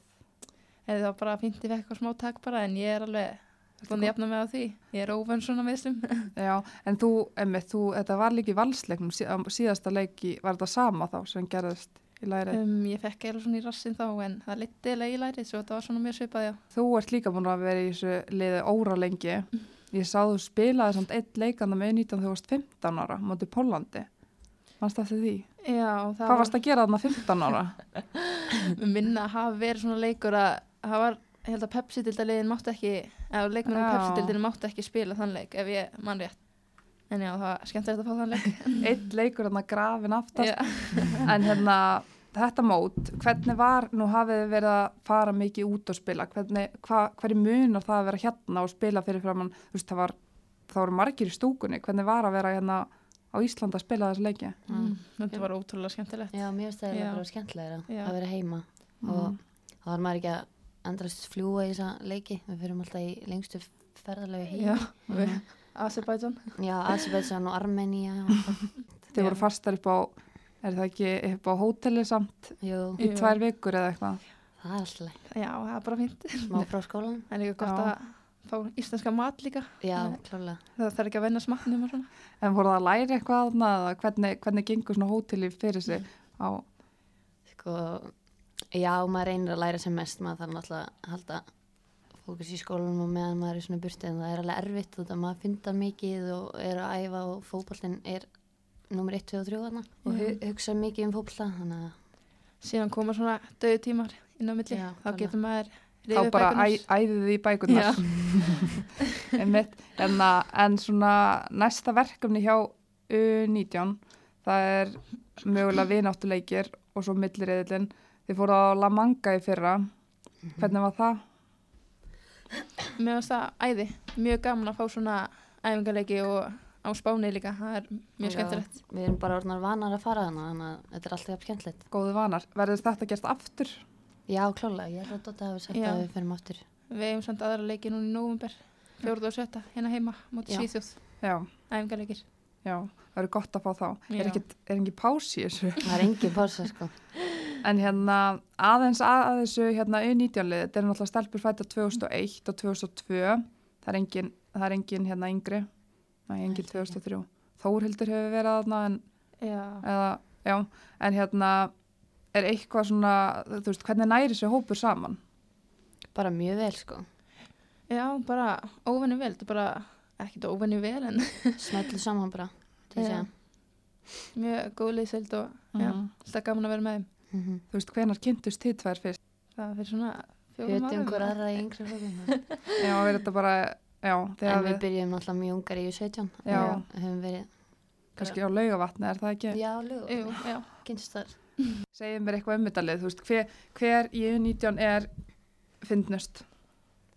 Eða það var bara fínt ég fekk eitthvað smá takk bara en ég er alveg að jafna mig á því. Ég er óvenn svona meðslum. Já, en þú, emmi, þú, þetta var líka í valsleiknum, síðasta leiki, var þetta sama þá sem gerðist í lærið? Um, ég fekk eiginlega svona í rassin þá en það liti eiginlega í lærið svo þetta var svona mjög svipað já. Þú ert líka búin að vera í þessu liði óra lengi. Ég sá þú spilaði samt eitt leikanda með 19 þegar þú varst 15 ára, mótið Pólandi. Manst eftir því? Já, það Hvað varst að gera þarna 15 ára? var minna að að að eða leikmenn á Já. Pepsi-dildin mátti ekki spila þann leik ef ég mann rétt. En já, það var skemmtilegt að fá þann leik. Eitt leikur þarna grafin aftast. En hérna, þetta mót, hvernig var, nú hafið þið verið að fara mikið út og spila, hvernig, hva, hverju munar það að vera hérna og spila fyrir framann, þú veist, það var, það voru margir í stúkunni, hvernig var að vera hérna á Íslanda að spila þessu leiki? Mm. Þetta var ótrúlega skemmtilegt. Já, mér finnst það eiginlega bara skemmtilegra að vera heima og þá var maður ekki að endrast fljúa í þessa leiki við fyrir alltaf í lengstu ferðalegu heim Já, við Azerbaijan. Já, Azerbaijan og Armenia Þið voru fastar upp á, er það ekki upp á hóteli samt Jú, í tvær vikur eða eitthvað? það er alltaf Já, það er bara fínt. smá frá skólanum Það er líka gott Já. að fá íslenska mat líka. Já, Nei. klálega Það þarf ekki að venna smatnum og svona. En voru það að læra eitthvað þarna eða hvernig, hvernig gengur svona hóteli fyrir sig á, Sko, já, maður reynir að læra sem mest maður þarf náttúrulega að halda fókus í skólanum og meðan maður er svona burti en það er alveg erfitt þetta maður fyndar mikið og er að æfa og fótballin er nummer 1, 2 og 3 þarna og hu hugsa mikið um fótballa þannig að Síðan koma svona döðu tímar inn á milli. Já, þá getur maður þá bara æ, bækunar. æðið þið í bækurnar. Einmitt, en, að- en svona næsta verkefni hjá U19, það er mögulega vináttuleikir og svo milliriðilinn. Þið fóru á La Manga í fyrra. Hvernig var það? Mér finnst það æði. Mjög gaman að fá svona æfingarleiki og á spáni líka. Það er mjög skemmtilegt. við erum bara orðnar vanar að fara þannig þannig að þetta er alltaf jafn skemmtilegt Góðu vanar. Verður þetta gert aftur? Já, klálega, ég held að Dóta hafi sagt Já. að við fyrir aftur Við hefum samt aðra leiki núna í nóvumber. Fjórðu og sjötta hérna heima móti Já. Svíþjóð. Já, Æfingarleikir. já. Það eru gott að fá þá. Já. Er ekki, er ekki pás í þessu? Það er engin pása sko En hérna aðeins að, að þessu hérna U19-lið, þetta er náttúrulega stelpur fætta 2001 og 2002, það er engin, það er engin hérna yngri, engin það er 2003. Þórhildur hefur verið aðna en, Já. eða, já, en hérna er eitthvað svona, þú veist, hvernig næri þessu hópur saman? Bara mjög vel sko Já, bara óvenni vel. Þetta er bara ekkert óvenni vel en Smellu saman bara til þess Já. að mjög góð liðseld og já, Mhm. alltaf gaman að vera með þeim. Mhm. Þú veist, hvenar kynntust þið tvær fyrst? Það fyrir svona fjórum Hjötum árum. hver aðra í yngri flokkum Já, er þetta bara, já, En við við, byrjum náttúrulega mjög ungar í 17 Já. og höfum verið kannski á laugavatni, er það ekki? Já, Jú, já. kynst þar Segðu mér eitthvað um þetta lið, þú veist, hver, hver í U19 er fyndnust?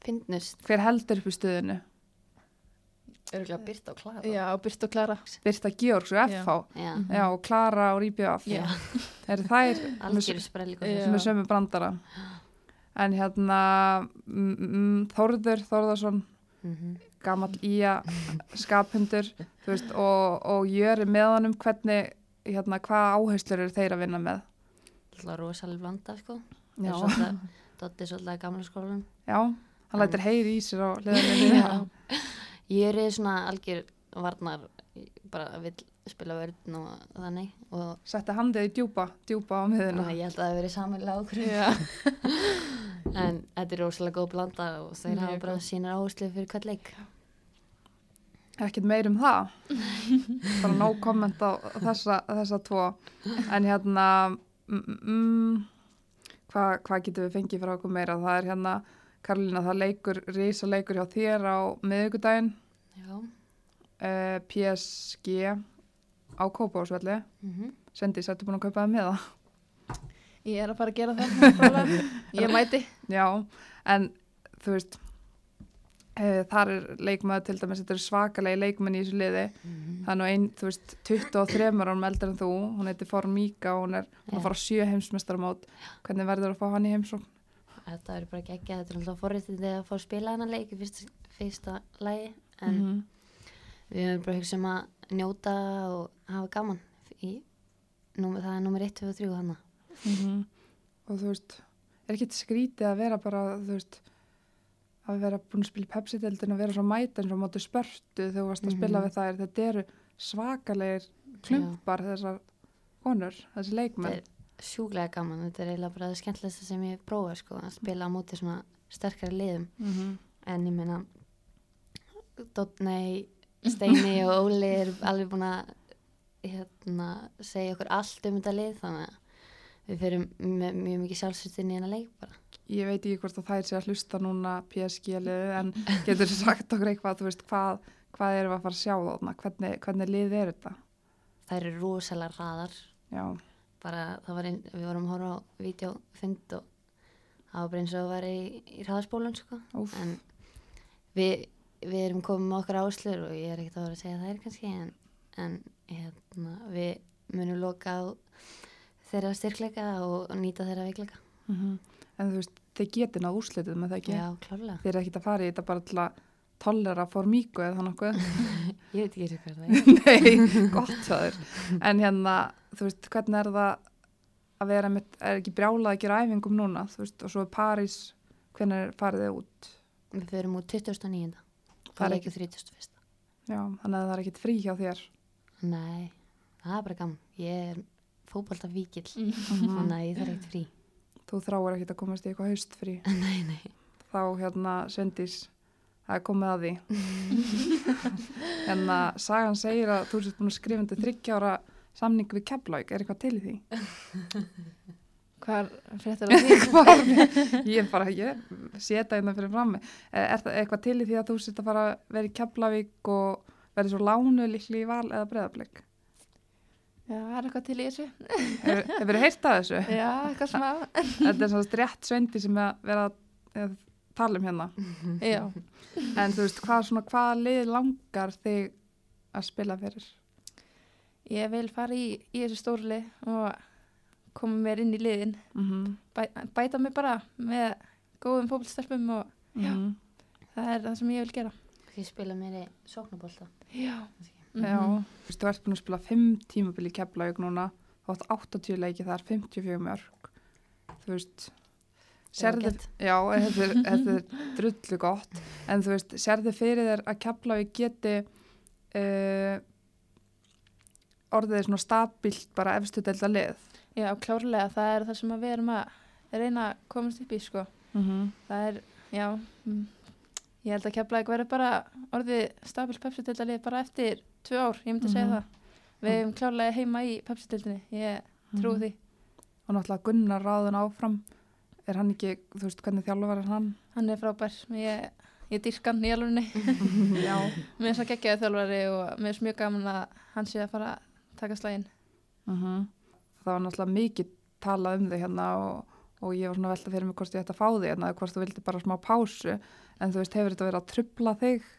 Fyndnust, Hver heldur upp í stuðinu? Örgulega byrt á klara Já, Byrt og Klara. Birta Georgs og. FH Já, Já, og Klara og Ríbjöf Já. Er þær algjör sprelli Já. sem er sömu brandara En hérna mm, mm, Þórður Þórðarsson Mhm. gamall ía skaphundur þú veist, og, og jöri með honum hvernig, hérna, hvaða áherslur eru þeir að vinna með Alltaf rosalega blanda sko Já, Er svolítið- Doddi er svolítið að gamla skólanum já hann lætir heyri í sér á liðanum Já. Ég er svona algjör varnar bara vill spila vörn og þannig og Setti handið í djúpa, djúpa á miðuna ég held að það hafi verið samanlega okkur en þetta er rosalega góð blanda og þeir hafa bara sínar áherslu fyrir hvern leik. Ekkert meir um það. Bara nóg komment á þessa, þessa tvo. En hérna mm, mm, hvað hva getum við fengið frá okkur meira? Það er hérna Karolina það leikur risa leikur hjá þér á miðugudaginn uh, PSG á Kópásvelli mm Svendi, sættu búin að kaupa það með það? Ég er að fara að gera það. ég mæti. já, en þú veist uh, þar er leikmaður til dæmis þetta eru svakalegi leikmenn í þessu liði. Mhm. Það er nú einn, þú veist, 23 ára hún eldar en þú, hún heitir Formíka og hún er hún er að fara á sjö heimsmestaramót hvernig verður að fá hann í heimsókn? Þetta er bara geggja, þetta er alltaf forréttindi að fá að spila hana leik í fyrsta, fyrsta lagi en Mhm. við höfum bara hugsa um að njóta og hafa gaman í, númer, það er nummer 1, 2 og 3 hana. Mhm. og þú veist er ekki skrítið að vera bara þú veist að vera búin að spila í Pepsi-deldin og vera svo mæta eins og móti spörtu þegar þú varst að spila Mhm. við þær þetta eru svakalegir klumpar þessar konur, þessi leikmenn Er sjúklega gaman, þetta er eiginlega bara það skemmtilegsta sem ég prófa sko, að spila á móti svona sterkari liðum. mm En ég meina, Dotnei, Steini og Óli er alveg búin að hérna, segja okkur allt um þetta lið þannig að við fyrir mjög mikið sjálfsveit inn í hennar leik bara. ég veit ekki hvort að þær sé að hlusta núna PSG-liðu en getur þú sagt okkur eitthvað þú veist hvað, hvað erum við að fara að sjá þarna? Hvernig, hvernig lið er þetta? Þær eru rosalega raðar, já, bara það var einn, við vorum að horfa á videofund og það var bara eins og að vera í, í raðarspólun sko. en við, við erum komið með okkar áslur og ég er ekkert að vera að segja það er kannski en, en hérna, við munum loka á þeirra styrkleika og, nýta þeirra veikleika. Mm en þú veist þið getið náð úrslitum með það ekki? Já, klárlega, þið eru ekkert að fara í þetta bara til að tollera formíku eða þannig ég veit ekki hvað það er Nei, gott það er. En hérna, þú veist, hvernig er það að vera með, er ekki brjálað að gera æfingum núna, þú veist, og svo er París, hvernig farið þið út? við förum úr 29. Það er ekki- ekki 31. Já, þannig að það er ekkit frí hjá þér. nei, það er bara gaman ég er fótbolta víkil Mhm. þannig að ég þarf ekkert frí Þú þráir ekkit að komast í eitthvað haustfrí. nei, nei, Þá, hérna, Svendís, það er komið að því. hérna, Sagan segir að þú sést búin að skrifa undir þryggjára samning við Keflavík, er eitthvað til í því? Hvar fréttir það því? Hvar? Ég er bara, ég seta hérna fyrir frammi. Er það eitthvað til í því að þú sést að fara að vera í Keflavík og verði svo lánu líkli í val eða breðablik? Já, það er eitthvað til í þessu. Hefur þið heyrt að þessu? Já, eitthvað smá. Þetta er svona rétt sveindi sem að vera að tala um hérna. Já. En þú veist, hvað, svona, hvaða lið langar þig að spila fyrir? Ég vil fara í, í þessu stórli og koma mér inn í liðin. Mm Bæ, bæta mig bara með góðum fótbolstelpum og Já. -hmm. það er það sem ég vil gera. ég spila mér í sóknabólta Já. Já, Mhm. þú veist, þú ert búin að spila 5 tímabil í Keflavík núna, þú átt 80 leiki, það er 54 mörg. Þú veist, sérðu, já, þetta er, þetta er drullu gott, en þú veist, sérðu fyrir þér að Keflavík geti uh, orðið svona stabilt bara efstu delta lið. Já, klárlega, það er það sem að við erum að reyna að komast upp í, sko. Mm -hmm. Það er, já, mm, ég held að Keflavík verður bara orðið stabilt pepsi-dildalið bara eftir tvö ár, ég myndi segja Mhm. það. Við hefum klárlega heima í pepsi-dildinni, ég trúi því. Og náttúrulega Gunnar ráðun áfram, er hann ekki, þú veist, hvernig þjálfur er hann? Hann er frábær, ég, ég dýrk hann í alvegni. Mér er svo geggjaði þjálfari og mér er mjög gaman að hann sé að fara að taka slægin. Mm Það var náttúrulega mikið talað um þig hérna og, og ég var svona að velta fyrir mig hvort ég ætti að fá þig hérna, eða hvort þú vildi bara smá pásu, en þú veist, hefur þetta verið að trubla þig?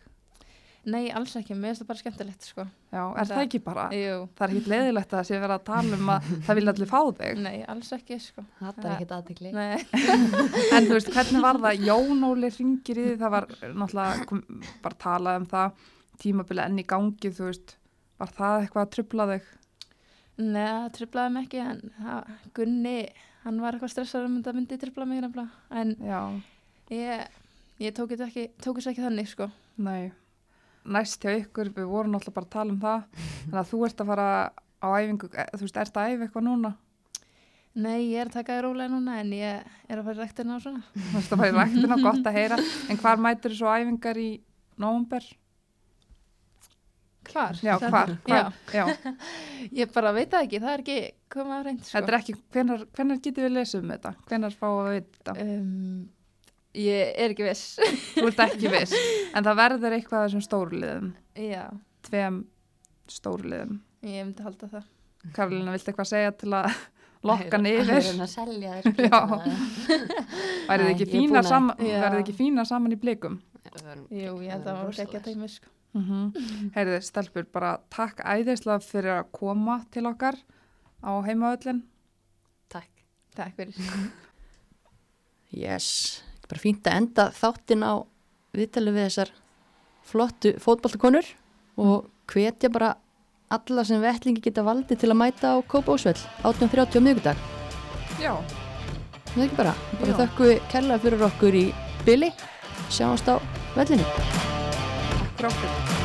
Nei, alls ekki, mér finnst það bara skemmtilegt, sko. Já, er Það- það ekki bara? Jú, Það er ekki leiðilegt að það sé verið að tala um að það vilja allir fá þig. nei, alls ekki, sko. það er Það- ekkert aðtekli Nei, En þú veist, hvernig var það? Jón Óli ringir í því, það var náttúrulega kom, bara talað um það, tímabili enn í gangi, þú veist, var það eitthvað að trubla þig? nei, það trublaði mig ekki, en það, Gunni, hann var eitthvað stressaður um þetta myndi trubla mig nefnilega. En Já, ég, ég tók þetta ekki, tók ekki þannig, sko. nei. Næst hjá ykkur, við vorum náttúrulega bara að tala um það, þannig að þú ert að fara á æfingu, eh, þú veist, ert að æfa eitthvað núna? Nei, ég er að taka það rólega núna, en ég er að fara í rektina og svona. Þú veist að fara í ræktina, gott að heyra, en hvar mætur svo æfingar í nóvumber? Hvar? Já, hvar? hvar? Já. Ég bara veit það ekki, það er ekki komið að reynd, sko. Þetta er ekki, hvenar, hvenar getum við lesið um þetta? Hvenar við að vita? Um, ég er ekki viss. Þú ert ekki viss, en það verður eitthvað af þessum stóruliðum, Já, tveim stóruliðum. ég myndi halda það. Karolina, viltu eitthvað segja til að lokka hann Það yfir? er að selja þér Já. Værið ekki, að- saman, ekki fína saman í blikum? Jú, ég held að það var ekki að tegja mig, sko. Mm -hmm. Heyrðu, stelpur, bara takk æðislega fyrir að koma til okkar á heimaöllin. Takk Takk fyrir. Yes, bara fínt að enda þáttinn á viðtalið við þessar flottu fótballtakonur og hvetja bara alla sem vettlingi geta valdi til að mæta á Kópásvell 18.30 á miðgudag. Já, Það er ekki bara. Bara þökkum við kærlega fyrir okkur í Billy. Sjáumst á vellinu. takk fyrir okkur.